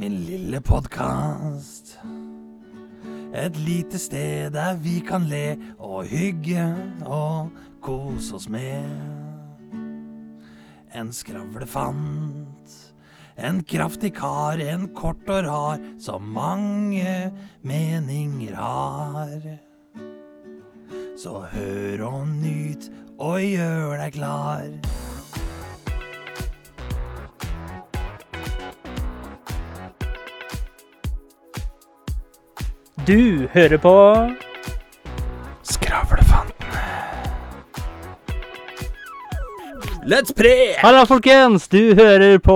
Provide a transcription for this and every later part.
Min lille podkast. Et lite sted der vi kan le og hygge og kose oss med. En skravlefant. En kraftig kar, en kort og rar, som mange meninger har. Så hør og nyt og gjør deg klar. Du hører på Skravlefantene. Let's pre! Halla, folkens! Du hører på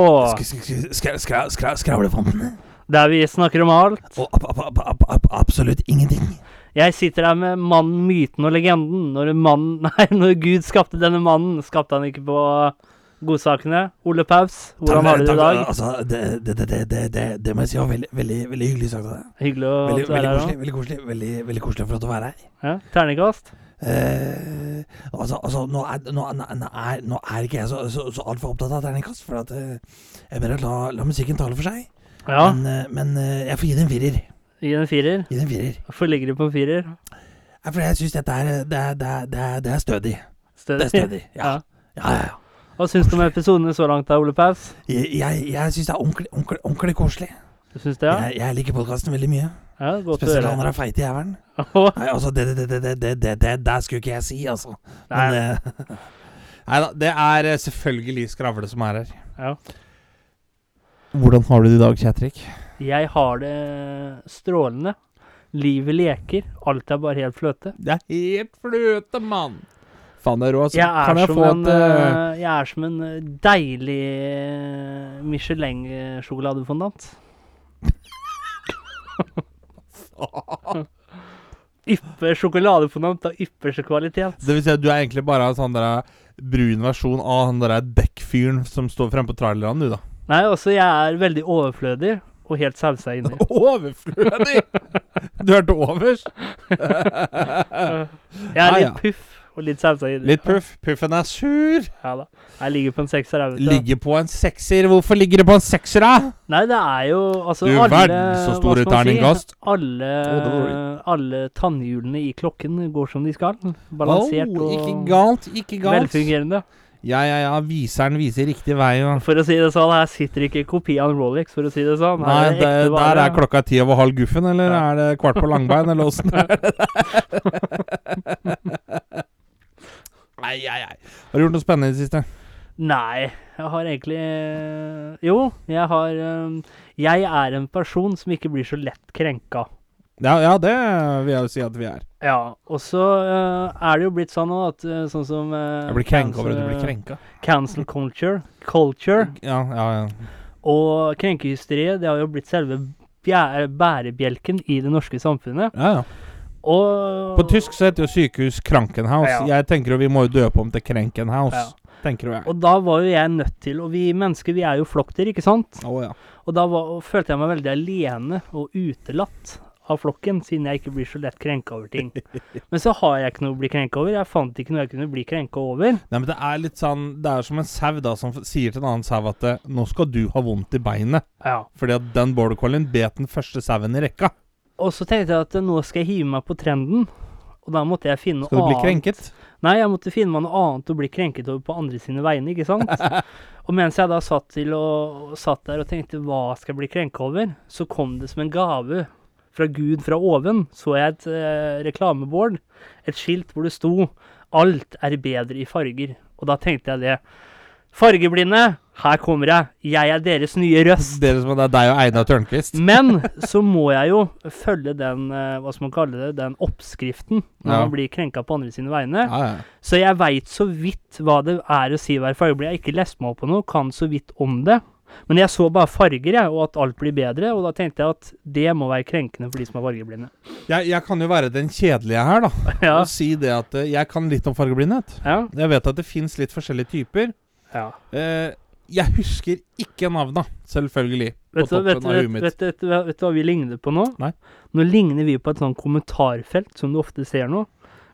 Skravlefantene. der vi snakker om alt. Og ab- ab- ab- ab- ab- absolutt ingenting. Jeg sitter her med mannen, myten og legenden. Når, en mann, nei, når Gud skapte denne mannen, skapte han ikke på godsakene. Ole Paus, hvordan har du det i dag? Altså, det, det, det, det, det, det, det må jeg si var veldig, veldig, veldig hyggelig sagt av deg. Hyggelig å Veldig, veldig her koselig, veldig koselig, veldig, veldig koselig for at du være her. Ja, Terningkast? Eh, altså, altså nå, er, nå, nå, er, nå er ikke jeg så, så, så altfor opptatt av terningkast, for at eh, jeg bare la, la musikken tale for seg. Ja. Men, eh, men eh, jeg får gi det en firer. Gi den en firer. Gi det en firer. Hvorfor ligger du på en firer? For jeg syns dette er, det er, det er, det er, det stødig. Stødig. Det er stødig. Ja. Ja, ja, ja. Hva syns du om episodene så langt, da, Ole Paus? Jeg, jeg, jeg syns det er ordentlig, ordentlig, ordentlig koselig. Du syns det, ja? Jeg, jeg liker podkasten veldig mye. Ja, Godt Spesielt han er feit i jævelen. Nei, altså, det, det, det, det, det, det, det det skulle ikke jeg si, altså. Men Nei, eh, Nei da, det er eh, selvfølgelig Skravle som er her. ja. Hvordan har du det i dag, Kjetrik? Jeg har det strålende. Livet leker. Alt er bare helt fløte. Det er helt fløte, mann! Faen, det er rå, altså. Jeg er, jeg en, et eh, eh, jeg er som en eh, deilig Michelin-sjokoladefondant. Ypper sjokoladefondant av ypperste kvalitet. Det vil si at du er egentlig bare en sånn der brun versjon av han der dekkfyren som står fremme på trailerne, du, da. Nei, også jeg er veldig overflødig og helt sausa inni. Overflødig! Du hørte overs? Jeg er Ja, litt ja. puff og litt sausa i. Litt puff. Puffen er sur. Ja da. Jeg ligger på en sekser vet. Ligger på en sekser. Hvorfor ligger det på en sekser, da? Nei, det er jo altså Du alle verden, så stor store man si? Alle, det alle tannhjulene i klokken går som de skal. Balansert Oh, ikke og galt, ikke galt. velfungerende. Ja, ja, ja. Viseren viser riktig vei. Ja. For å si det sånn, her sitter ikke kopi av en Rolex, for å si det sånn. Nei, er det, ekte der er klokka ti over halv guffen, eller Ja. er det kvart på langbein, eller åssen er det? Nei, nei, nei. Har du gjort noe spennende i det siste? Nei, jeg har egentlig Jo, jeg har eh, Jeg er en person som ikke blir så lett krenka. Ja, ja, det vil jeg jo si at vi er. Ja, og så uh, er det jo blitt sånn nå at uh, sånn som uh, Jeg blir krenka over at du blir krenka. Cancel culture, culture Ja, ja, ja. og krenkehysteriet, det har jo blitt selve bærebjelken i det norske samfunnet. ja, ja. Og På tysk så heter jo sykehus Krankenhaus. Ja. Jeg tenker jo vi må jo døpe om til Krenkenhaus. Ja. Tenker jo jeg. Og da var jo jeg nødt til Og vi mennesker, vi er jo flokkdyr, ikke sant? Oh, ja. Og da var, og følte jeg meg veldig alene og utelatt av flokken, siden jeg ikke blir så lett krenka over ting. Men så har jeg ikke noe å bli krenka over. Jeg fant ikke noe jeg kunne bli krenka over. Nei, men det er litt sånn Det er som en sau da som sier til en annen sau at 'nå skal du ha vondt i beinet'. Ja. Fordi at den border collien bet den første sauen i rekka. Og så tenkte jeg at nå skal jeg hive meg på trenden. Og da måtte jeg finne noe annet. Skal du bli krenket? Nei, jeg måtte finne meg noe annet å bli krenket over på andre sine vegne, ikke sant? og mens jeg da satt, til og, satt der og tenkte hva skal jeg bli krenka over, så kom det som en gave fra Gud fra oven. Så jeg et eh, reklamebord, et skilt hvor det sto 'Alt er bedre i farger'. Og da tenkte jeg det. Fargeblinde, her kommer jeg. Jeg er deres nye røst. Dere som er deg og Einar Tørnquist. Men så må jeg jo følge den, eh, hva skal man kalle det, den oppskriften når Ja. man blir krenka på andre sine vegne. Ja, ja. Så jeg veit så vidt hva det er å si å være fargeblind. Jeg har ikke lest meg opp på noe, kan så vidt om det. Men jeg så bare farger, jeg, og at alt blir bedre. Og da tenkte jeg at det må være krenkende for de som er fargeblinde. Jeg, jeg kan jo være den kjedelige her, da. Ja. Og si det at eh, jeg kan litt om fargeblindhet. Ja. Jeg vet at det fins litt forskjellige typer. ja. Eh, jeg husker ikke navna, selvfølgelig. Vet, du, vet, vet, vet, vet, vet, vet du hva vi ligner på nå? Nei. Nå ligner vi på et sånt kommentarfelt som du ofte ser nå.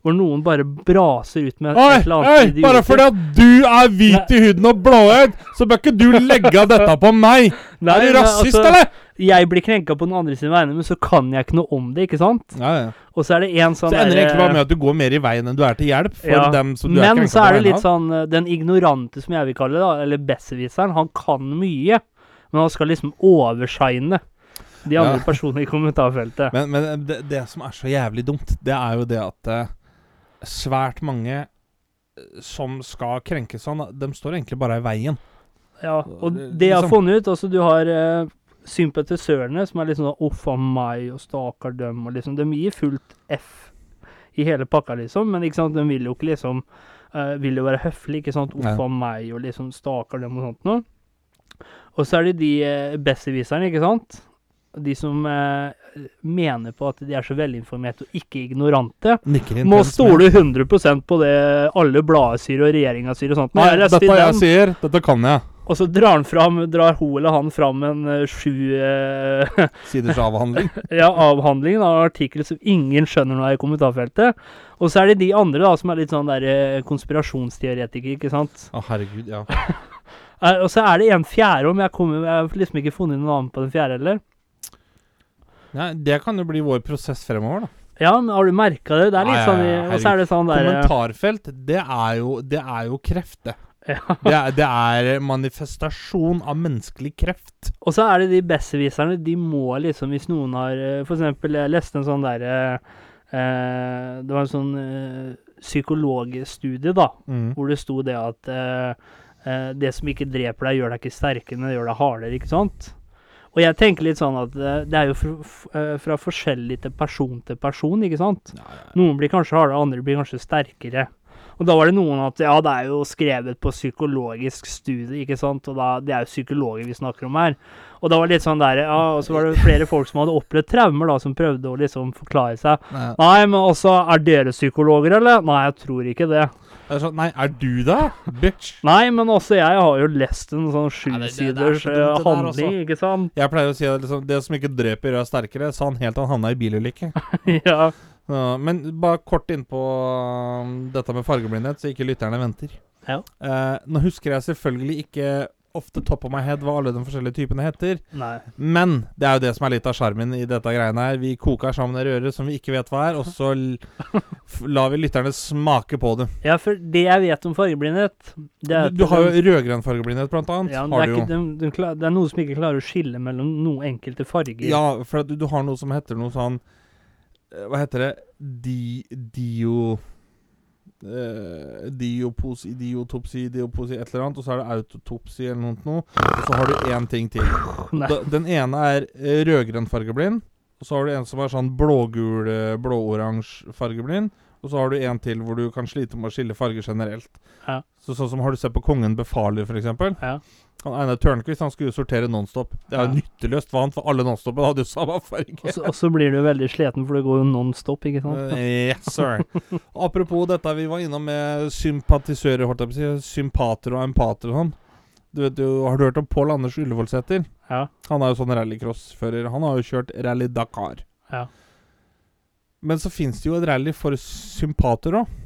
Hvor noen bare braser ut med Oi, oi, bare fordi at du er hvit i huden og blåøyd, så bør ikke du legge dette på meg! Nei, er du rasist, altså, eller? jeg blir krenka på den andre sine vegne, men så kan jeg ikke noe om det, ikke sant? Ja, ja. Og så er det en sånn Så ender det egentlig bare med at du går mer i veien enn du er til hjelp for Ja, dem som du er Men så er det litt sånn eh, Den ignorante, som jeg vil kalle det, da, eller besserwisseren, han kan mye, men han skal liksom overshine de andre personene i kommentarfeltet. Men, men det, det som er så jævlig dumt, det er jo det at eh, svært mange eh, som skal krenkes sånn, de står egentlig bare i veien. Ja, og det- det jeg har liksom- funnet ut Altså, du har eh, sympatisørene som er liksom sånn 'Uff a meg', og 'stakkar dem', og liksom De gir fullt F i hele pakka, liksom, men ikke sant, de vil jo ikke liksom eh, Vil jo være høflig, ikke sant, 'Uff a meg', og liksom 'stakkar dem', og sånt noe. Og så er det de uh, besserwisserne, ikke sant. De som eh, mener på at de er så velinformerte og ikke ignorante. Nikker Må stole 100% på det alle blader sier og regjeringa sier og sånt. Nei, leste dette jeg den- sier, dette kan jeg. og så drar han fram, drar hun eller han fram en uh, sju uh, Siders avhandling. ja, avhandling av en artikkel som ingen skjønner noe av i kommentarfeltet. Og så er det de andre da, som er litt sånn der eh, konspirasjonsteoretikere, ikke sant. Å, herregud, ja. Og så er det en fjerde om jeg, kommer, jeg har liksom ikke funnet noe annet på den fjerde heller. Nei, det kan jo bli vår prosess fremover, da. Ja, men har du merka det? Det er litt sånn Og så er det sånn der eh, Kommentarfelt, det er jo, det er jo kreft, det. ja. Det er, det er manifestasjon av menneskelig kreft. Og så er det de besserwisserne. De må liksom, hvis noen har eh, For eksempel, jeg leste en sånn derre eh, Det var en sånn eh, psykologstudie, da, Mm. hvor det sto det at eh, eh, det som ikke dreper deg, gjør deg ikke sterkere, men det gjør deg hardere, ikke sant? Og jeg tenker litt sånn at eh, det er jo fra, eh, fra forskjellig til person til person, ikke sant? Ja, ja. Noen blir kanskje hardere, andre blir kanskje sterkere. Og da var det noen at ja, det er jo skrevet på psykologisk studie, ikke sant, og da, det er jo psykologer vi snakker om her. Og da var det litt sånn der, ja, og så var det flere folk som hadde opplevd traumer, da, som prøvde å liksom forklare seg. Nei, Nei, men også, er dere psykologer, eller? Nei, jeg tror ikke det. Er sånn, nei, er du det, bitch? Nei, men også jeg har jo lest en sånn er sjusiders handling, ikke sant? Jeg pleier å si at liksom, det som ikke dreper, er sterkere. Sa han helt til han havna i bilulykke. ja. Ja, men bare kort innpå um, dette med fargeblindhet, så ikke lytterne venter. Ja. Eh, nå husker jeg selvfølgelig ikke ofte top of my head hva alle de forskjellige typene heter. Nei. Men det er jo det som er litt av sjarmen i dette greiene her. Vi koker sammen en røre som vi ikke vet hva er, og så lar vi lytterne smake på det. Ja, for det jeg vet om fargeblindhet det Du, du har jo rødgrønn fargeblindhet, blant annet. ja, det, er du ikke, jo. de den klar, det er noe som ikke klarer å skille mellom noen enkelte farger. Ja, for at du, du har noe som heter noe sånn eh, Hva heter det? Di, dio eh, Dioposi, diotopsi, dioposi, et eller annet. Og så er det autotopsi eller noe. noe. Og så har du én ting til. Da, den ene er eh, rødgrønn fargeblind. Og så har du en som er sånn blågul, eh, blåoransje fargeblind. Og så har du en til hvor du kan slite med å skille farger generelt. Ja. Så Sånn som Har du sett på Kongen befaler, f.eks.? Ja. Han Einar Tørnquist han skulle jo sortere Nonstop. Det er jo Ja. nytteløst for han, for alle Nonstopene hadde jo samme farge. Og så- Og så blir du veldig sliten, for det går jo non stop, ikke sant? Uh, yes, sir. Apropos dette vi var innom med sympatisører, holdt jeg på å si. Sympater og empater og sånn. Du vet jo, Har du hørt om Pål Anders Ullevålsæter? Ja. Han er jo sånn rallycrossfører. Han har jo kjørt Rally Dakar. Ja. Men så fins det jo et rally for sympater òg.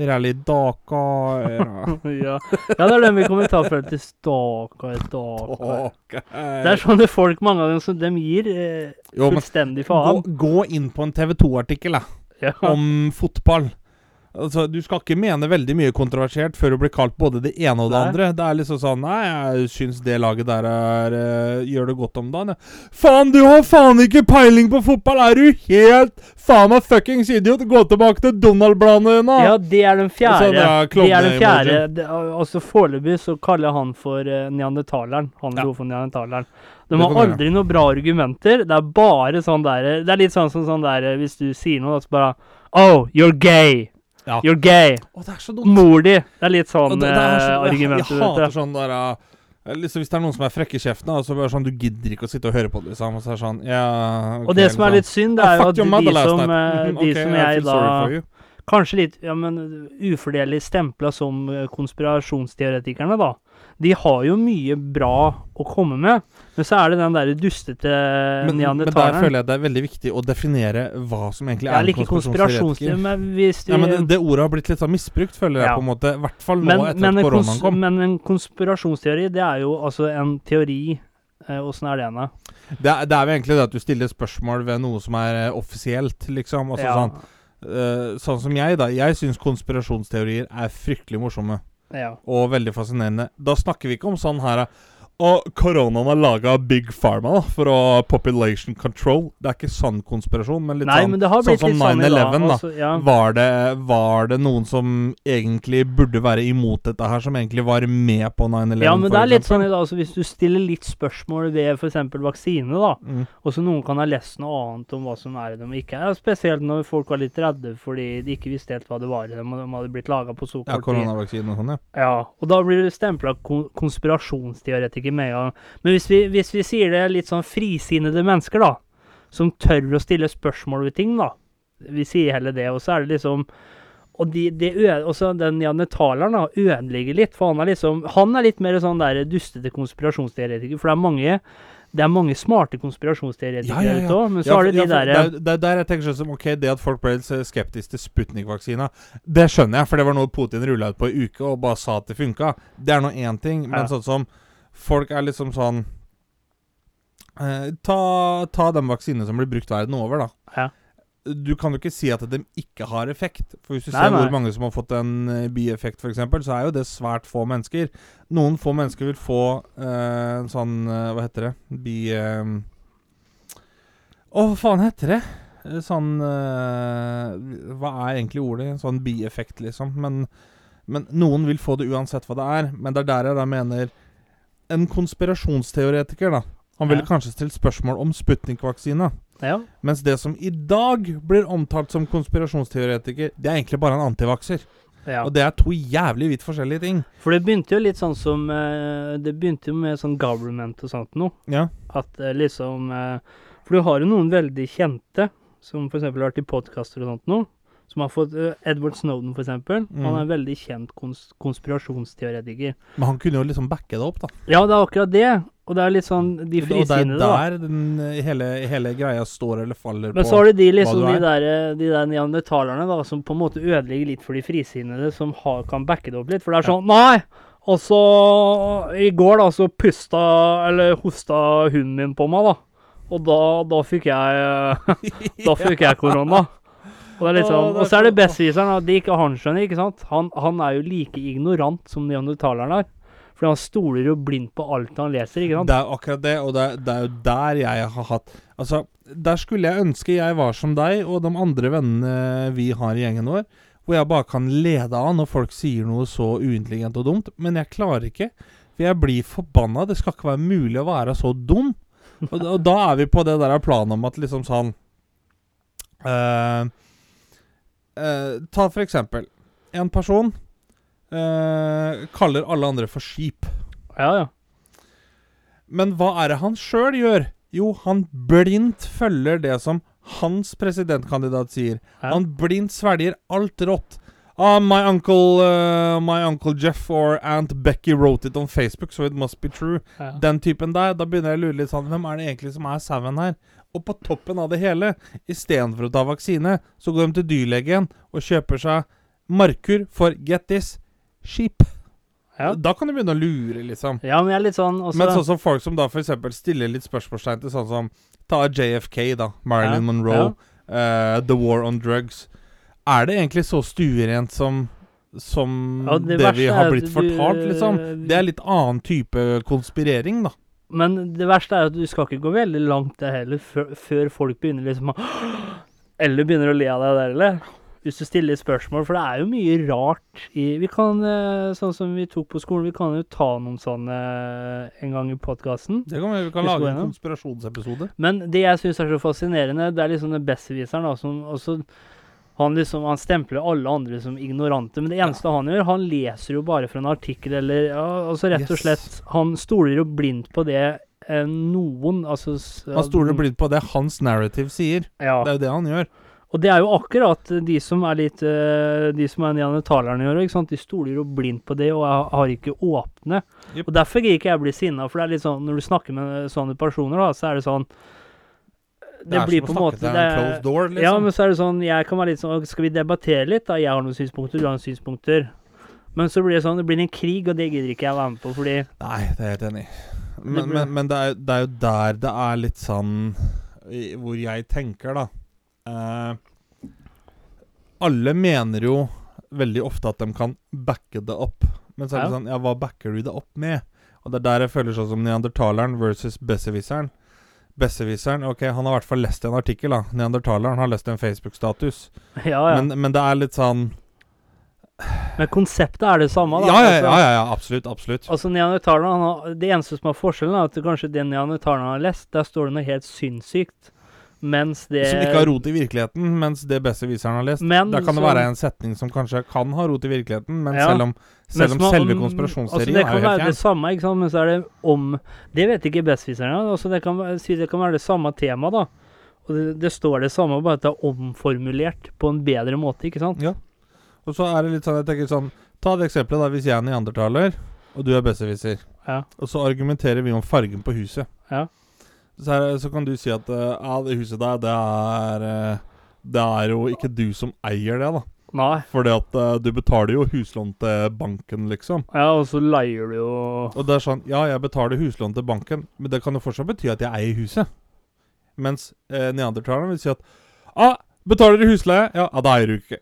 Rally Daka ja. ja, det er den vi kommentarfeltet til stakkar. Daka. Det er sånne folk, mange dem, som de gir eh, fullstendig gå, faen. gå inn på en TV 2-artikkel, da. Ja. om fotball. Altså, Du skal ikke mene veldig mye kontroversielt før du blir kalt både det ene og det Nei. andre. Det er liksom sånn Nei, jeg syns det laget der er uh, gjør det godt om dagen. Ja. Faen, du har faen ikke peiling på fotball! Er du helt faen meg fuckings idiot? Gå tilbake til Donald-bladene dine! Ja, det er den fjerde. Altså, så det er den fjerde. Det, altså Foreløpig så kaller jeg han for uh, neandertaleren. Han Ja. for neandertaleren. De har aldri noen bra argumenter. Det er bare sånn der Det er litt sånn som sånn der Hvis du sier noe, så bare Oh, you're gay! Ja. You're gay! Å, det er så dumt. Mor di! Det er litt sånn Og det, det er så, eh, jeg, argumenter, jeg hater sånn der uh, liksom Hvis det er noen som er frekke i kjeften, Og så bare sånn du gidder ikke å sitte og høre på det. Liksom, og så er det sånn ja, Og det som er liksom. litt synd, det er jo at de som, eh, Mhm, de okay, som jeg da. Kanskje litt ja, men ufordelig stempla som konspirasjonsteoretikerne, da. De har jo mye bra å komme med, men så er det den derre dustete Men, men der føler jeg det er veldig viktig å definere hva som egentlig er like konspirasjonsteoretiker. Ja, men det, det ordet har blitt litt sånn misbrukt, føler jeg Ja. på en måte. I hvert fall nå men, etter men, at en koronaen kom. men en konspirasjonsteori, det er jo altså en teori Eh, Åssen er det igjen, da? Det, det er jo egentlig det at du stiller spørsmål ved noe som er eh, offisielt, liksom. Altså, ja. sånn, Uh, sånn som jeg, da. Jeg syns konspirasjonsteorier er fryktelig morsomme. Ja. Og veldig fascinerende. Da snakker vi ikke om sånn her Og koronaen er laga av Big Pharma da, for å population control. Det er ikke sann konspirasjon, men litt Nei, sånn men sånn som litt sånn i dag. 9/11 da. altså, ja. var det, var det noen som egentlig burde være imot dette her, som egentlig var med på 9-11? ja, men det er litt eksempel? sånn i dag, altså Hvis du stiller litt spørsmål ved f.eks. vaksine, da, mm. og så noen kan ha lest noe annet om hva som er i dem og ikke er, spesielt når folk var litt redde fordi de ikke visste helt hva det var i dem, og de hadde blitt laga på så kort tid. Ja, koronavaksine og sånn, ja. Ja, og da blir du stempla konspirasjonsteoretiker med en gang. Men hvis vi, hvis vi sier det er litt sånn frisinnede mennesker, da, som tør å stille spørsmål ved ting, da Vi sier heller det, og så er det liksom og de, de den janetaleren da, ødelegger litt, for han er liksom Han er litt mer sånn der dustete konspirasjonsteoretiker, for det er mange det er mange smarte konspirasjonsteoretikere Ja, ja, ja. ute òg, men så Ja, har for- du de ja, derre det, det er der jeg tenker sånn som Ok, det at folk ble skeptiske til Sputnik-vaksina, det skjønner jeg, for det var noe Putin rulla ut på ei uke og bare sa at det funka. Det er nå én ting, men sånn som Folk er liksom sånn eh, ta, ta den vaksinen som blir brukt verden over, da. Ja. Du kan jo ikke si at de ikke har effekt. For Hvis du Nei, ser nei. hvor mange som har fått en eh, bieffekt, f.eks., så er jo det svært få mennesker. Noen få mennesker vil få eh, en sånn eh, Hva heter det? Bi... eh, Å, hva faen heter det? Eh, Sånn eh, Hva er egentlig ordet? Sånn bieffekt, liksom. Men, men noen vil få det uansett hva det er. Men det er der jeg da mener En konspirasjonsteoretiker, da. Han ville Ja. kanskje stilt spørsmål om Sputnik-vaksina. Ja. Mens det som i dag blir omtalt som konspirasjonsteoretiker, det er egentlig bare en antivakser. ja. Og det er to jævlig vidt forskjellige ting. For det begynte jo litt sånn som eh, Det begynte jo med sånn government og sånt noe. Ja. At eh, liksom eh, For du har jo noen veldig kjente, som f.eks. har vært i podkaster og sånt noe. Som har fått eh, Edward Snowden, f.eks. Mm. Han er en veldig kjent kons konspirasjonsteoretiker. Men han kunne jo liksom backe det opp, da. Ja, det er akkurat det. Og det er litt sånn de Og det er der den, eh, hele, hele greia står eller faller Men på. så har du de liksom, du de er. der, eh, de der neandertalerne da, som på en måte ødelegger litt for de frisinnede, som har, kan backe det opp litt. For det er sånn Nei! Og så I går, da, så pusta Eller hosta hunden min på meg, da. Og da, da fikk jeg Da fikk jeg korona. Og det er litt sånn, er og så er det besserwisseren, at det ikke han skjønner, ikke sant? Han, han er jo like ignorant som neandertaleren er. For han stoler jo blindt på alt han leser, ikke sant? Det er akkurat det, og det er, det er jo der jeg har hatt Altså, der skulle jeg ønske jeg var som deg og de andre vennene vi har i gjengen vår, hvor jeg bare kan lede av når folk sier noe så uintelligent og dumt. Men jeg klarer ikke, for jeg blir forbanna. Det skal ikke være mulig å være så dum. Og, da- og da er vi på det der planet om at liksom sånn eh, eh, Ta for eksempel en person eh, kaller alle andre for skip. Ja, ja. Men hva er det han sjøl gjør? Jo, han blindt følger det som hans presidentkandidat sier. Ja. Han blindt svelger alt rått. Ah, my uncle, uh, my uncle Jeff or Aunt Becky wrote it on Facebook, so it must be true. ja. Den typen der. Da begynner jeg å lure litt sånn Hvem er det egentlig som er sauen her? Og på toppen av det hele, istedenfor å ta vaksine, så går de til dyrlegen og kjøper seg markur for get this sheep. Ja. Da kan du begynne å lure, liksom. ja, men jeg er litt sånn også, Men sånn som folk som da f.eks. stiller litt spørsmålstegn til sånn som Ta JFK, da. Marilyn Ja, Monroe. eh, The War on Drugs. Er det egentlig så stuerent som som Ja, det, det vi har blitt du- fortalt, liksom? Det er litt annen type konspirering, da. Men det verste er at du skal ikke gå veldig langt det heller, før, før folk begynner liksom å Eller begynner å le av deg der, eller? Hvis du stiller spørsmål, for det er jo mye rart i Vi kan, eh, sånn som vi tok på skolen, vi kan jo ta noen sånne eh, en gang i podkasten. Det kan vi, vi kan lage en konspirasjonsepisode. Men det jeg syns er så fascinerende, det er liksom den besserwiseren, da, som også han liksom, han stempler alle andre som ignorante, men det eneste han gjør, han leser jo bare fra en artikkel, eller ja, altså rett og slett Han stoler jo blindt på det eh, noen altså Han stoler blindt på det hans narrative sier. Ja. Det er jo det han gjør. Og det er jo akkurat de som er litt eh, De som er neandertalerne gjør, ikke sant. De stoler jo blindt på det og har ikke åpne. Yep. Og derfor gidder ikke jeg bli sinna, for det er litt sånn når du snakker med sånne personer, da, så er det sånn Det, er blir på en måte det closed door, liksom. Ja, men så er det sånn Jeg kan være litt sånn Skal vi debattere litt, da? Jeg har noen synspunkter, du har noen synspunkter. Men så blir det sånn Det blir en krig, og det gidder ikke jeg være med på, fordi Nei, det er jeg helt enig i. Men, men, men det, er, det er jo der det er litt sånn Hvor jeg tenker, da eh, Alle mener jo veldig ofte at de kan backe det opp. Men så er det Ja. sånn Ja, hva backer du det opp med? Og det er der jeg føler sånn som neandertaleren versus besserwisseren. Besserwisseren Ok, han har i hvert fall lest en artikkel, da. Neandertaleren har lest en Facebook-status. Ja, ja. Men, Men, det er litt sånn men konseptet er det samme, da. ja ja, Altså- ja, ja, ja, absolutt. Absolutt. Altså, neandertalerne, Det eneste som er forskjellen, er at kanskje den neandertaleren har lest, der står det noe helt sinnssykt. Mens det Som ikke har rot i virkeligheten, mens det besserwisseren har lest. Men Da kan det være en setning som kanskje kan ha rot i virkeligheten, men Ja. selv om, selv om man- selve altså, konspirasjonsteorien Det er kan være det samme, ikke sant? men så er det om Det vet ikke besserwisseren. Altså det, kan, det kan være det samme tema, da. Og det, det står det samme, bare at det er omformulert på en bedre måte, ikke sant? Ja. Og så er det litt sånn, jeg tenker sånn Ta det eksempelet da, hvis jeg er neandertaler, og du er besserwisser. Ja. Og så argumenterer vi om fargen på huset. Ja. Så, er, så kan du si at eh, ja, det huset der, det er eh, Det er jo ikke du som eier det, da. Nei. Fordi at uh, du betaler jo huslån til banken, liksom. Ja, og så leier du jo Og det er sånn Ja, jeg betaler huslån til banken, men det kan jo fortsatt bety at jeg eier huset. Mens eh, neandertaleren vil si at ah, Betaler du husleie? Ja, ja, da eier du ikke.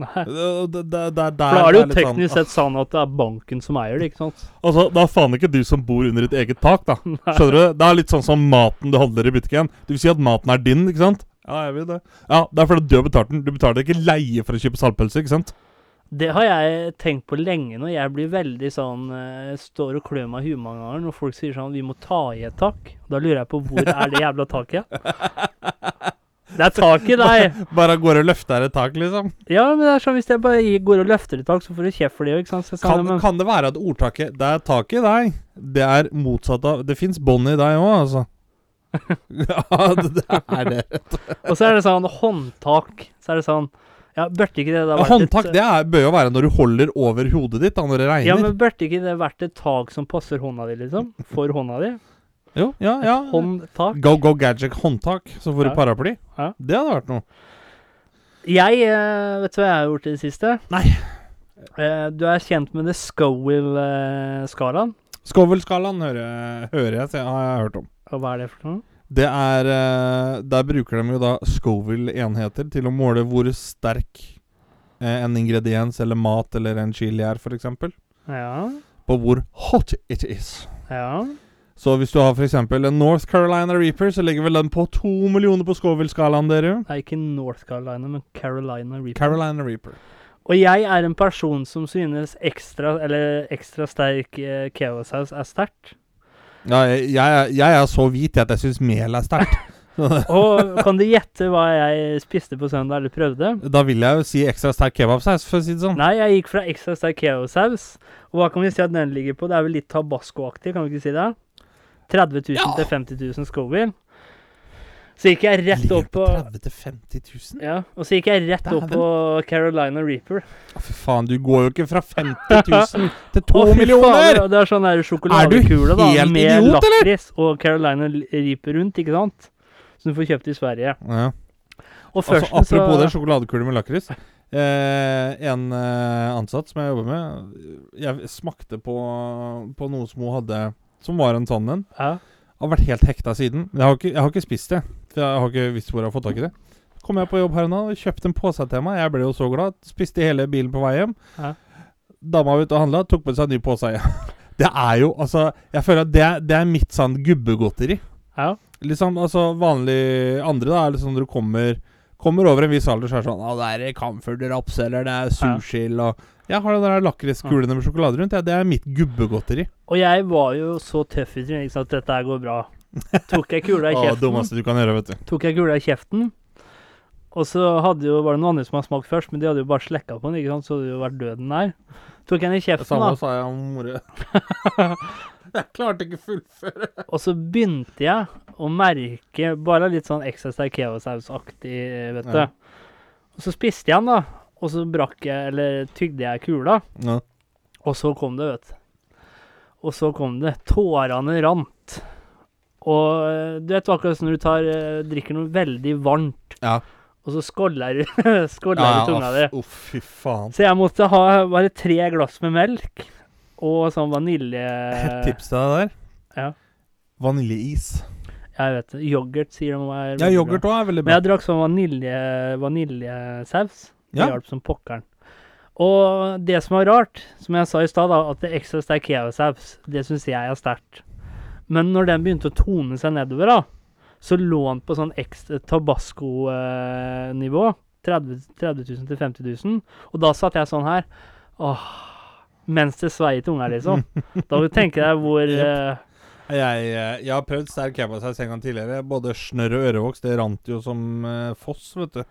Nei. Det, det, det, det, For da er det jo sånn, teknisk sett sånn at det er banken som eier det, ikke sant? Altså, Det er faen ikke du som bor under ditt eget tak, da. Skjønner du? Det er litt sånn som maten du handler i butikken. Du vil si at maten er din, ikke sant? Ja, jeg vil det. Ja, Det er fordi du har betalt den. Du betaler ikke leie for å kjøpe saltpølse, ikke sant? Det har jeg tenkt på lenge nå. Jeg blir veldig sånn eh, Står og klør meg i huet mange ganger når folk sier sånn 'Vi må ta i et tak'. Da lurer jeg på hvor er det jævla taket? Det er tak i deg! Bare går og løfter et tak, liksom. Ja, men det er sånn hvis jeg bare går og løfter et tak, så får du kjeft for det ikke sant? Kan, men, kan det være at ordtaket 'det er tak i deg', det er motsatt av Det fins bånd i deg òg, altså. ja, det, det er det. og så er det sånn håndtak. Så er det sånn Ja, burde ikke det da vært Håndtak et det er, bør jo være når du holder over hodet ditt da når det regner. Ja, men burde ikke det vært et tak som passer hånda di, liksom? For hånda di? Jo, ja, ja. Håndtak. Go Go Gadget håndtak, så får Ja. du paraply. Ja. Det hadde vært noe. Jeg eh, Vet du hva jeg har gjort i det siste? Nei. Eh, du er kjent med det Scoville-skalaen? Scoville-skalaen hører, hører jeg, har jeg hørt om. Og hva er det for noe? Det er eh, Der bruker de jo da Scoville-enheter til å måle hvor sterk en ingrediens eller mat eller en chili er, f.eks. Ja. På hvor hot it is. Ja. Så hvis du har f.eks. en North Carolina Reaper, så ligger vel den på to millioner på Scoville-skalaen, dere. Er ikke North Carolina, men Carolina Reaper. Carolina Reaper. Og jeg er en person som synes ekstra, eller ekstra sterk eh, kevasaus er sterkt. Ja, jeg, jeg, jeg er så hvit at jeg syns mel er sterkt. Og kan du gjette hva jeg spiste på søndag, eller prøvde? da vil jeg jo si ekstra sterk kebabsaus, for å si det sånn. Nei, jeg gikk fra ekstra sterk kevasaus. Og hva kan vi si at den ligger på? Det er vel litt tabasco-aktig, kan vi ikke si det? 30 000 Ja. til 50 000 Scoville. Så gikk jeg rett opp på 30 til 50 000? Ja, og så gikk jeg rett opp på Carolina Reaper. Å, fy faen, du går jo ikke fra 50 000 til 2 Å, millioner! Faen, Det er sånn der sjokoladekule da, med lakris og Carolina Reaper rundt, ikke sant? Som du får kjøpt i Sverige. Ja. Og Altså, apropos så det, sjokoladekule med lakris. Eh, en eh, ansatt som jeg jobber med, jeg smakte på, på noe som hun hadde Som var en sånn en. ja. Har vært helt hekta siden. Jeg har, ikke, jeg har ikke spist det. For jeg har ikke visst hvor jeg har fått tak i det. Kom jeg på jobb her og kjøpte en pose til meg. Jeg ble jo så glad. Spiste hele bilen på vei hjem. Ja. Dama var ute og handla, tok med seg en ny pose igjen. Det er jo altså Jeg føler at det, det er mitt sånn gubbegodteri. ja. Liksom, altså Vanlig andre da er liksom når du kommer Kommer over en viss alder, så er det sånn Å, det er camphor-raps, eller det er sursild, og Jeg har den der lakriskulene med sjokolade rundt. Ja, det er mitt gubbegodteri. Og jeg var jo så tøff i trynet ikke sant, at dette her går bra. Tok jeg kula i Å, kjeften, dummeste du kan gjøre, vet du. tok jeg kula i kjeften. Og så hadde jo, var det noen andre som hadde smakt først, men de hadde jo bare slekka på den, ikke sant, så hadde det jo vært døden der. Tok jeg den i Det samme da. sa jeg om mora. jeg klarte ikke fullføre. Og så begynte jeg å merke bare litt sånn ekstra sterk kevasaus-aktig, vet du. Ja. Og så spiste jeg den, da. Og så brakk jeg, eller tygde jeg kula. Ja. Og så kom det, vet du. Og så kom det. Tårene rant. Og eh, du vet akkurat som når du tar, eh, drikker noe veldig varmt, Ja. og så skåller du Ja, tunga di. Uff, fy faen. Så jeg måtte ha bare tre glass med melk og sånn vanilje... Et tips til deg der. Ja. Vaniljeis. Jeg vet det. Yoghurt sier de er Ja, yoghurt òg er veldig bra. Men jeg drakk sånn vanilje, vaniljesaus. Det Ja. hjalp som pokkeren. Og det som var rart, som jeg sa i stad, at det er ekstra sterk kevasaus, det syns jeg er sterkt. Men når den begynte å tone seg nedover, da, så lå den på sånn ekstra tabasco-nivå. 30, 30 000 til 50 000. Og da satt jeg sånn her. Åh, mens det svei i tunga, liksom. Da tenker jeg hvor eh, Jeg, eh, jeg har prøvd sterk kebasaus en gang tidligere. Både snørr og ørevoks. Det rant jo som uh, foss, vet du.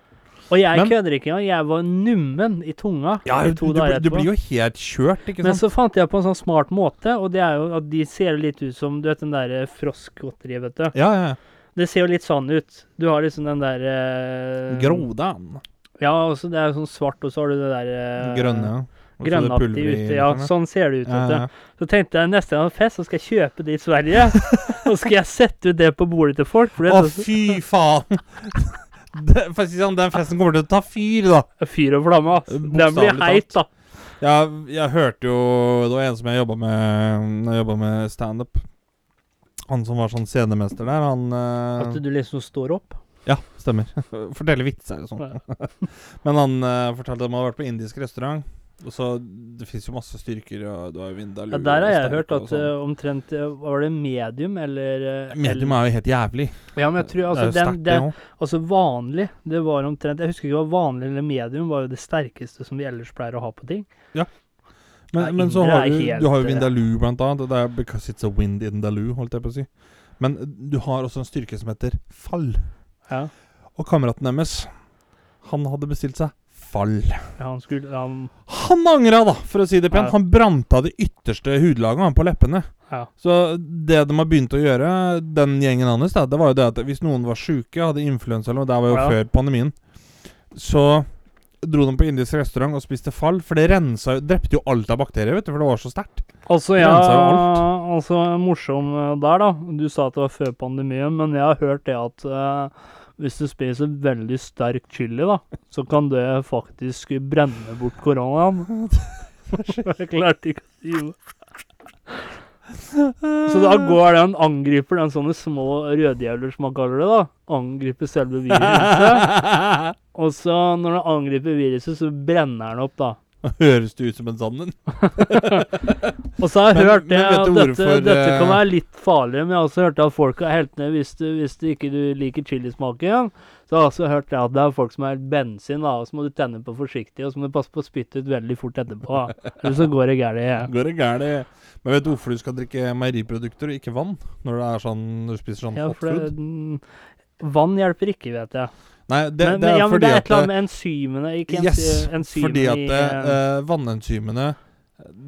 Og jeg Men- kødder ikke engang. Jeg var nummen i tunga i to du, dager du etterpå. blir jo helt kjørt, ikke Men sant? så fant jeg på en sånn smart måte, og det er jo at de ser litt ut som Du vet den der froskgodteriet, vet du. Ja, ja. Det ser jo litt sånn ut. Du har liksom den der eh, Grodan. Ja, også det er jo sånn svart, og så har du det der eh, Grønne. Og så det Grønnaktig pulver i, ute. Ja, liksom, sånn ser det ut. ja. Ja, du. Så tenkte jeg neste gang jeg har fest, så skal jeg kjøpe det i Sverige. og skal jeg sette ut det på bordet til folk. For det Å, fy faen! det, for å si sånn, den festen kommer til å ta fyr, da. fyr og flamme, ass. Den blir heit, da. Jeg, jeg hørte jo Det var en som jeg jobba med Når jeg jobba med standup. Han som var sånn scenemester der, han eh, At du liksom står opp. Ja, stemmer. Forteller vitser og sånn. Ja. Men han uh, fortalte at han hadde vært på indisk restaurant. Og så Det fins jo masse styrker, og du har jo Vindaloo Ja, der har jeg hørt at sånn. eh, omtrent eh, Var det medium eller eh, Medium er jo helt jævlig. Ja, men jeg tror altså, det er jo den, den, altså vanlig Det var omtrent Jeg husker ikke hva vanlig eller medium var jo det sterkeste som vi ellers pleier å ha på ting. Men, ja, men så har du, helt, du har jo Vindaloo, blant annet. Det er because it's a wind in Daloo, holdt jeg på å si. Men du har også en styrke som heter fall. Ja. Og kameraten deres, han hadde bestilt seg fall. Han skulle han, Han angra, da, for å si det pent. Ja. Han brant av det ytterste hudlaget han på leppene. Ja. Så det de har begynt å gjøre, den gjengen hans, da, det var jo det at hvis noen var sjuke, hadde influensa eller noe, det var jo Ja. før pandemien, så dro de på indisk restaurant og spiste fall, for det rensa jo Drepte jo alt av bakterier, vet du, for det var så sterkt. Altså, ja Altså, morsom eh, der, da. Du sa at det var før pandemien, men jeg har hørt det at eh, hvis du spiser veldig sterk chili, da, så kan det faktisk brenne bort koronaen. jeg klarte ikke å si. Så da går den angriper den sånne små rødjævler, som man kaller det, da. Angriper selve viruset. Og så, når den angriper viruset, så brenner den opp, da. Høres det ut som en sannhet? Og så har jeg Men- hørt det men at dette, dette kan eh, være litt farlig, men jeg har også hørt at folk har helt ned hvis du, hvis du ikke du liker chilismaken. Så har jeg også hørt det at det er folk som har bensin, da, og så må du tenne på forsiktig, og så må du passe på å spytte ut veldig fort etterpå. Eller så går det gærlig Går det gærent? Men vet du hvorfor du skal drikke meieriprodukter og ikke vann? Når det er sånn du spiser sånn Ja, hot food? det, vann hjelper ikke, vet jeg. Nei, det, men, det er ja, men fordi det er et eller annet med enzymene Ikke Yes, enzy- enzymene fordi at i eh, eh, vannenzymene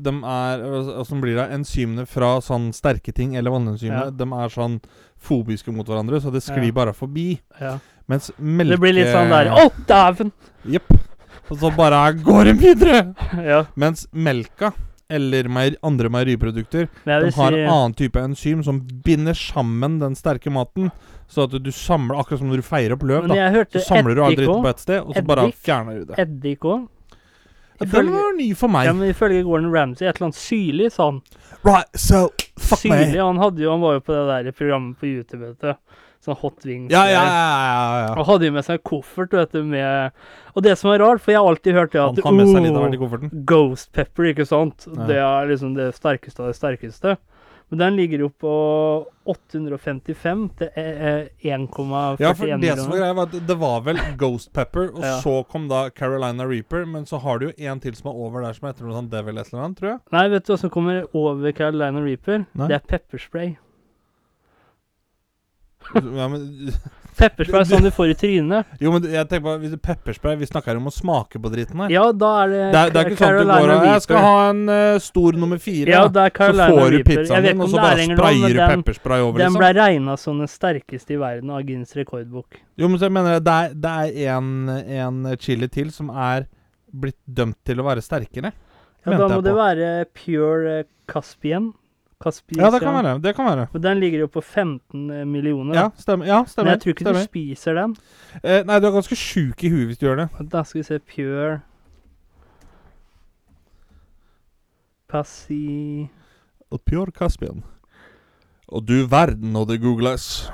de er Åssen blir det? Enzymene fra sånn sterke ting, eller vannenzymene, Ja. de er sånn fobiske mot hverandre, så det sklir Ja. bare forbi. ja. Mens melke Det blir litt sånn der Å, dæven! Jepp. Og så bare går de videre! ja. Mens melka, eller meir, andre meieriprodukter, de har si en annen type enzym som binder sammen den sterke maten. Så at du samler Akkurat som når du feirer opp løv, da. Så samler du all dritten på ett sted, og så bare fjerner du det. Eddik òg. Ja, Den var ny for meg. Ja, men ifølge Gordon Ramsay, et eller annet syrlig, sa han. Right, so fuck Syrlig. me. Han, hadde jo, han var jo på det der programmet på YouTube, vet du. Sånn Hot Wings. Ja, ja, ja. ja, ja. Og hadde jo med seg koffert, vet du, med Og det som er rart, for jeg har alltid hørt det Han at har med seg litt av hvert i «Oh, kofferten. Ghost pepper, ikke sant? Ja. Det er liksom det sterkeste av det sterkeste. Men den ligger jo på 855 til eh, eh, 1,41 Ja, for det som var greia, var at det var vel Ghost Pepper, og Ja. så kom da Carolina Reaper, men så har du jo en til som er over der som heter noe sånn Devil et eller annet, tror jeg. Nei, vet du hva som kommer over Carolina Reaper? Nei. Det er pepperspray. Ja, men, Pepperspray er sånn du får i trynet. jo, men jeg tenker hvis pepperspray Vi snakker om å smake på dritten her. Ja, da er det, Det er, det er ikke sånn at du går og Jeg skal ha en uh, stor nummer fire. Ja, da. så får du pizzaen din, og så bare sprayer du pepperspray over, den liksom. ble regna som den sterkeste i verden av Guinness rekordbok. Jo, men så jeg mener det er, det er en, en chili til som er blitt dømt til å være sterkere. Ja, da må det være pure eh, Caspian. Caspisian. Ja, det kan være. Det kan være. Men den ligger jo på 15 millioner. Ja, stemmer. Ja, stemmer. Men jeg tror ikke stemmer. du spiser den. Eh, nei, du er ganske sjuk i huet hvis du gjør det. Da skal vi se Pure Passi Og Pure Caspian. Og du verden, og det googles.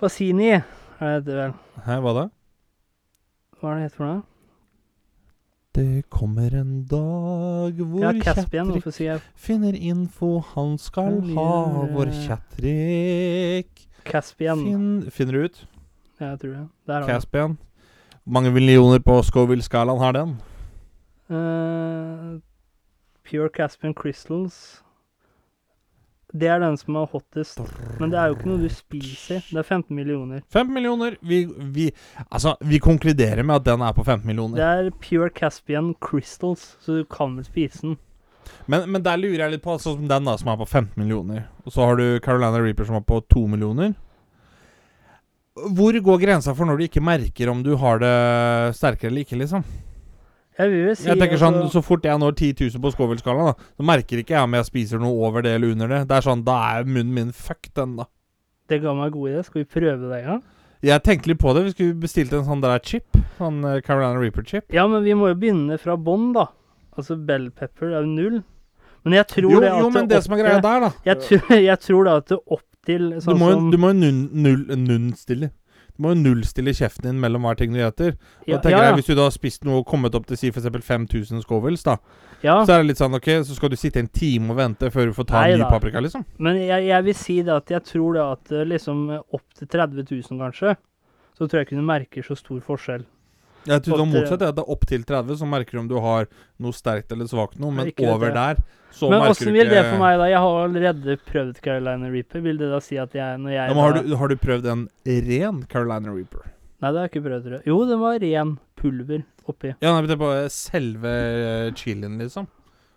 Passini er det vel. Hæ, hva da? Hva er det heter for noe? Det kommer en dag hvor Ja, Kjatrik sier finner info han skal ha. Vår Kjatrik Caspian? fin, Finner du ut? Ja, jeg tror det. Der. Caspian. Mange millioner på Scoville-skalaen har den? Uh, Pure Caspian Crystals. Det er den som er hottest. Men det er jo ikke noe du spiser. Det er 15 millioner. 15 millioner. Vi, vi, altså, vi konkluderer med at den er på 15 millioner. Det er Pure Caspian Crystals, så du kan vel spise den. Men, men der lurer jeg litt på, sånn som den da, som er på 15 millioner. Og så har du Carolina Reaper som er på 2 millioner. Hvor går grensa for når du ikke merker om du har det sterkere eller ikke, liksom? Jeg vil jo si Jeg tenker sånn, Så fort jeg når 10 000 på Scoville-skalaen, så merker ikke jeg om jeg spiser noe over det eller under det. Det er sånn, Da er munnen min fucked, da. Det ga meg en god idé. Skal vi prøve det en gang? Jeg tenkte litt på det. Vi skulle bestilt en sånn der chip. Sånn eh, Carolina Reaper-chip. Ja, men vi må jo begynne fra bånn, da. Altså bell pepper er jo null. Men jeg tror Jo, det at jo, men det som er greia der, da jeg, tror, jeg tror da at det opp til Du sånn må jo som du må jo null, null, nullstille Du må jo nullstille kjeften din mellom hver ting du gjeter. Ja, ja, ja, Hvis du da har spist noe og kommet opp til si f.eks. 5000 scovels, da, ja. så er det litt sånn OK, så skal du sitte en time og vente før du får ta Nei ny da. paprika, liksom. Men jeg, jeg vil si det at jeg tror det at eh, liksom opp til 30 000 kanskje, så tror jeg ikke du merker så stor forskjell. Jeg tror det At, motsatt. det er opp til 30, så merker du om du har noe sterkt eller svakt noe. Men Ikke over jeg. der, så Men merker åssen vil det for meg, da? Jeg har allerede prøvd Carolina Reaper. Vil det da si at jeg når jeg ja, men har, du, har du prøvd en ren Carolina Reaper? Nei, det har jeg ikke prøvd. tror jeg. Jo, den var ren pulver oppi. Ja, nei, det bare selve eh, chilien, liksom.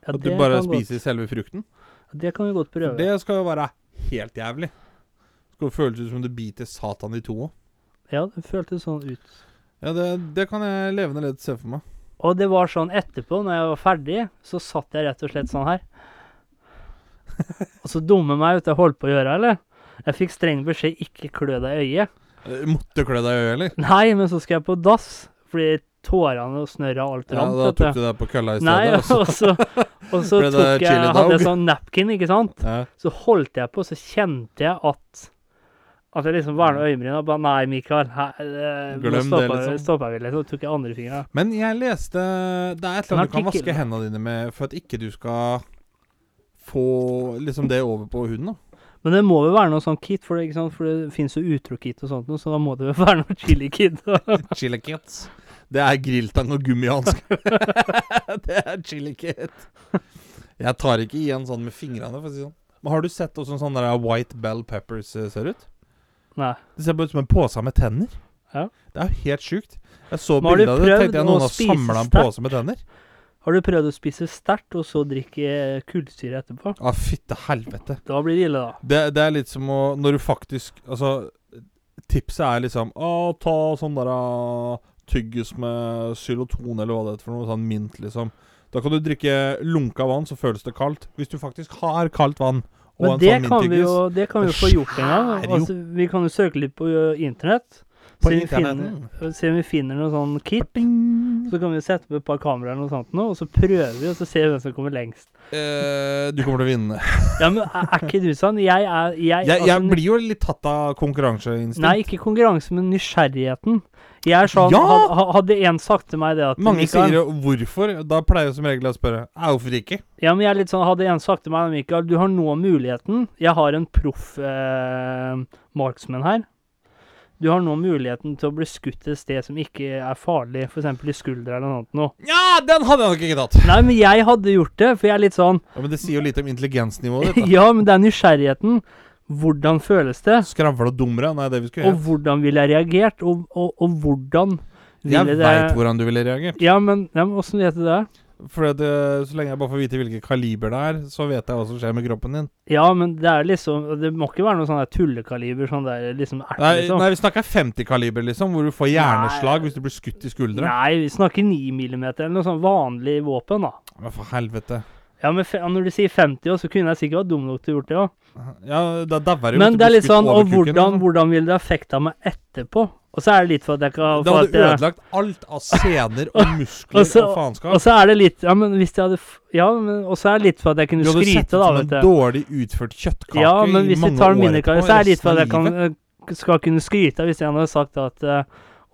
Ja, At du bare spiser spiser selve frukten. Godt, det kan vi godt prøve. det skal jo være helt jævlig. Det skal jo føles ut som du biter satan i to. Ja, det føltes sånn ut. Ja, det, det kan jeg levende ledd se for meg. Og det var sånn etterpå, når jeg var ferdig, så satt jeg rett og slett sånn her. Og så dumme meg ut jeg holdt på å gjøre, eller? Jeg fikk streng beskjed ikke klø deg i øyet. Du Måtte klø deg i øyet, eller? Nei, men så skal jeg på dass, fordi tårene og snørra og alt Ja, da tok du. deg på kølla i Nei, stedet. altså. og så, og så tok jeg, hadde jeg sånn napkin, ikke sant? Ja. Så holdt jeg på, så kjente jeg at At jeg liksom var øyenbrynene øyebryn og bare Nei, Mikael, her, eh, Glem det, liksom. stopper vi, liksom. Tok jeg andre fingre. Men jeg leste Det er et eller annet du kan vaske hendene dine med for at ikke du skal få liksom det over på huden. da Men det må vel være noe sånn kit, for det, ikke sant? For det fins jo utro-kit og sånt, så da må det vel være noe chili-kit. Chili kit. Det er grilltang og gummihansker. det er chili kit. Jeg tar ikke igjen sånn med fingrene, for å si sånn. Men har du sett åssen sånn der white bell peppers eh, ser ut? Nei. Det ser bare ut som en pose med tenner. Ja. Det er jo helt sjukt. Jeg så bildet av det, tenkte jeg noen har samla en pose med tenner. Har du prøvd å spise sterkt, og så drikke eh, kullsyre etterpå? Å, fytte helvete. Da blir det ille, da. Det, det er litt som å Når du faktisk Altså, tipset er liksom Å, ta sånn der Tygges tyggis med xyloton, eller hva det heter for noe. Sånn mint, liksom. Da kan du drikke lunka vann, så føles det kaldt. Hvis du faktisk har kaldt vann Men det kan vi jo det kan vi jo få gjort en gang. Altså, vi kan jo søke litt på internett. På Se internetten. finner, se om vi finner noe sånn kit. Så kan vi sette opp et par kameraer eller noe sånt nå, og så prøver vi, og så ser vi hvem som kommer lengst. eh, Du kommer til å vinne. Ja, men er, er ikke du sånn? Jeg er jeg, Jeg, altså, jeg blir jo litt tatt av konkurranseinstinkt. Nei, ikke konkurranse, men nysgjerrigheten. Jeg er sånn Ja! had- Hadde en sagt til meg det at Mange Mikael, sier jo 'hvorfor'. Da pleier jeg som regel å spørre hvorfor ikke'? Ja, men jeg er litt sånn Hadde en sagt til meg Mikael, du har nå muligheten Jeg har en proff eh, marksman her. Du har nå muligheten til å bli skutt et sted som ikke er farlig, f.eks. i skuldra eller noe annet. Nå. Ja, den hadde jeg nok ikke tatt! Nei, men jeg hadde gjort det, for jeg er litt sånn Ja, men Det sier jo litt om intelligensnivået ditt. da. Ja, men det er nysgjerrigheten. Hvordan føles det? Skravle og dumre, nei, det vi skulle Og hvordan ville jeg reagert? Og, og, og hvordan Jeg ville det veit hvordan du ville reagert. Ja, men ja, men åssen vet du det? For at, eh, så lenge jeg bare får vite hvilket kaliber det er, så vet jeg hva som skjer med kroppen din. Ja, men det er liksom Det må ikke være noe sånn der tullekaliber, sånn der liksom ert, Nei, liksom. nei vi snakker 50-kaliber, liksom, hvor du får hjerneslag Nei. hvis du blir skutt i skuldra. Nei, vi snakker 9 millimeter, eller noe sånn vanlig våpen, da. Men for helvete. Ja, men når du sier 50 år, så kunne jeg sikkert vært dum nok til å gjort det òg. Ja, da dauer jo Men det er litt sånn Og hvordan, liksom. hvordan vil det affekta meg etterpå? Og så er det litt for at jeg kan Det hadde jeg- ødelagt alt av sener og muskler Og så- og Og så er det litt Ja, men hvis jeg hadde Ja, men og så er det litt for at jeg kunne skryte. Du hadde sett ut som en dårlig utført kjøttkake Ja, men i hvis år. Ja, tar hvis vi tar karer, så er det litt for at jeg kan, skal kunne skryte hvis en hadde sagt at eh,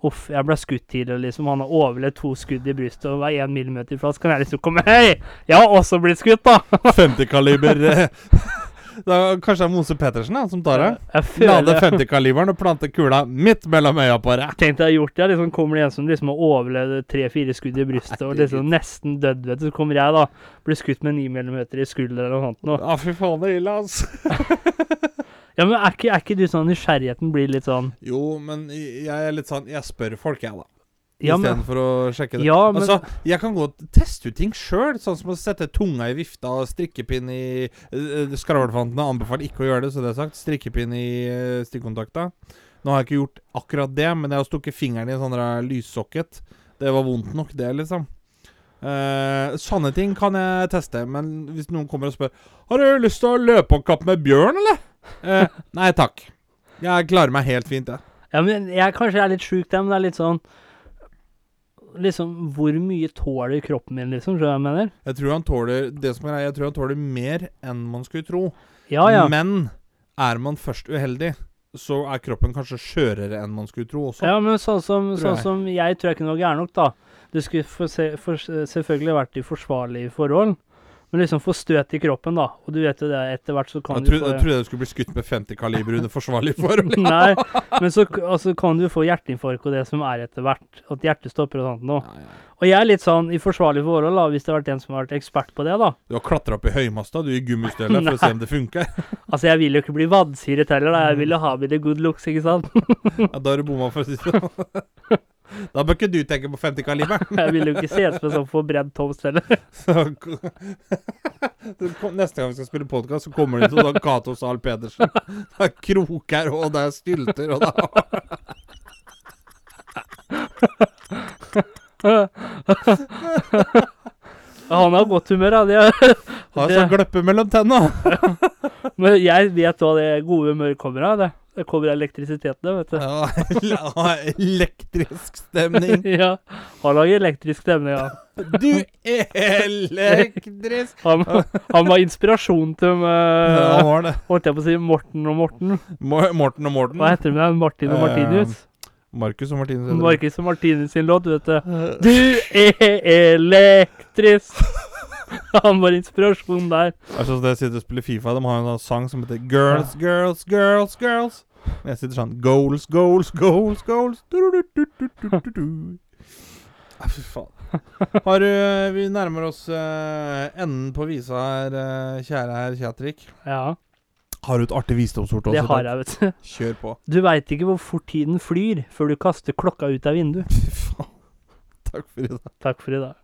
Uff, jeg ble skutt tidligere, liksom. Han har overlevd to skudd i brystet og var én millimeter fra. Så kan jeg liksom komme Hei! Jeg har også blitt skutt, da! 50-kaliber eh, da, Kanskje det er Mose Pettersen da, som tar det? Jeg Lade 50-kaliberen og plante kula midt mellom øya på deg. Tenk deg gjort det. Liksom kommer det en som liksom har overlevd tre-fire skudd i brystet og liksom nesten dødd, vet du. Så kommer jeg, da. Blir skutt med 9 millimeter i skulderen eller noe sånt. Nå. Ja, fy faen, det er ille, altså. Ja, men er ikke, er ikke du sånn nysgjerrigheten blir litt sånn Jo, men jeg er litt sånn Jeg spør folk, jeg, da. Ja, Istedenfor å sjekke det. ja, men Altså, jeg kan godt teste ut ting sjøl, sånn som å sette tunga i vifta og strikkepinn i uh, Skravlefantene anbefaler ikke å gjøre det, så det er sagt. Strikkepinn i uh, stikkontakta. Nå har jeg ikke gjort akkurat det, men jeg har stukket fingeren i en sånn lyssokket. Det var vondt nok, det, liksom. Uh, sånne ting kan jeg teste, men hvis noen kommer og spør Har du lyst til å løpe om kapp med bjørn, eller? Uh, nei takk. Jeg klarer meg helt fint, jeg. ja, men jeg kanskje er litt sjuk der, men det er litt sånn Liksom, hvor mye tåler kroppen min, liksom? Jeg mener? Jeg tror han tåler Det som er jeg tror han tåler mer enn man skulle tro. Ja, ja. Men er man først uheldig, så er kroppen kanskje skjørere enn man skulle tro også. Ja, men sånn som, Tror sånn jeg. som jeg tror jeg ikke noe gæren nok, da. Det skulle for se, for, selvfølgelig vært i forsvarlige forhold, men liksom få støt i kroppen, da. Og du vet jo det, etter hvert så kan Jeg, du få jeg trodde du skulle bli skutt med 50 kaliber under forsvarlig forhold. Nei, men så altså, kan du få hjerteinfarkt og det som er etter hvert. At hjertet stopper og sånt noe. Ja, ja. Og jeg er litt sånn i forsvarlig forhold, da, hvis det har vært en som har vært ekspert på det, da. Du har klatra opp i høymasta du i gummistøvler for å se om det funker. Altså, jeg vil jo ikke bli vadsiret heller, da. Jeg vil jo ha mine good looks, ikke sant. Ja, da har du bomma, for å si det sånn. Da bør ikke du tenke på 50 kaliber. Jeg vil jo ikke ses med sånn forbrent toast heller. Neste gang vi skal spille podkast, så kommer det til sånn Cato Zahl Pedersen. Det er kroker, og det er stylter, og det er Han har godt humør, han. Har sånn gløppe mellom tenna. men jeg vet hva det gode humøret kommer av. Det Det kommer elektrisiteten, vet du. Ja, elektrisk stemning. ja. Han lager elektrisk stemning, ja. Du er elektrisk. Han, han var inspirasjon til uh, ja, var det. Holdt jeg på å si Morten og Morten. Mo- Morten og Morten. Hva heter de? der? Martin og Eh, Martinus? Markus og Martinus. Markus og Martinus sin låt, vet du. Du er elektrisk! Han var inspirasjon der. At jeg sitter og spiller Fifa. De har en sånn sang som heter Girls, Girls, Girls, Girls. Jeg sitter sånn Goals, goals, goals, goals. Nei, fy faen. Har du Vi nærmer oss uh, enden på visa her, uh, kjære herr Kjatrik. Ja, Har du et artig visdomsord til oss? det har jeg, vet du. Kjør på. Du veit ikke hvor fort tiden flyr før du kaster klokka ut av vinduet. Fy faen. Takk for i dag. Takk for i dag.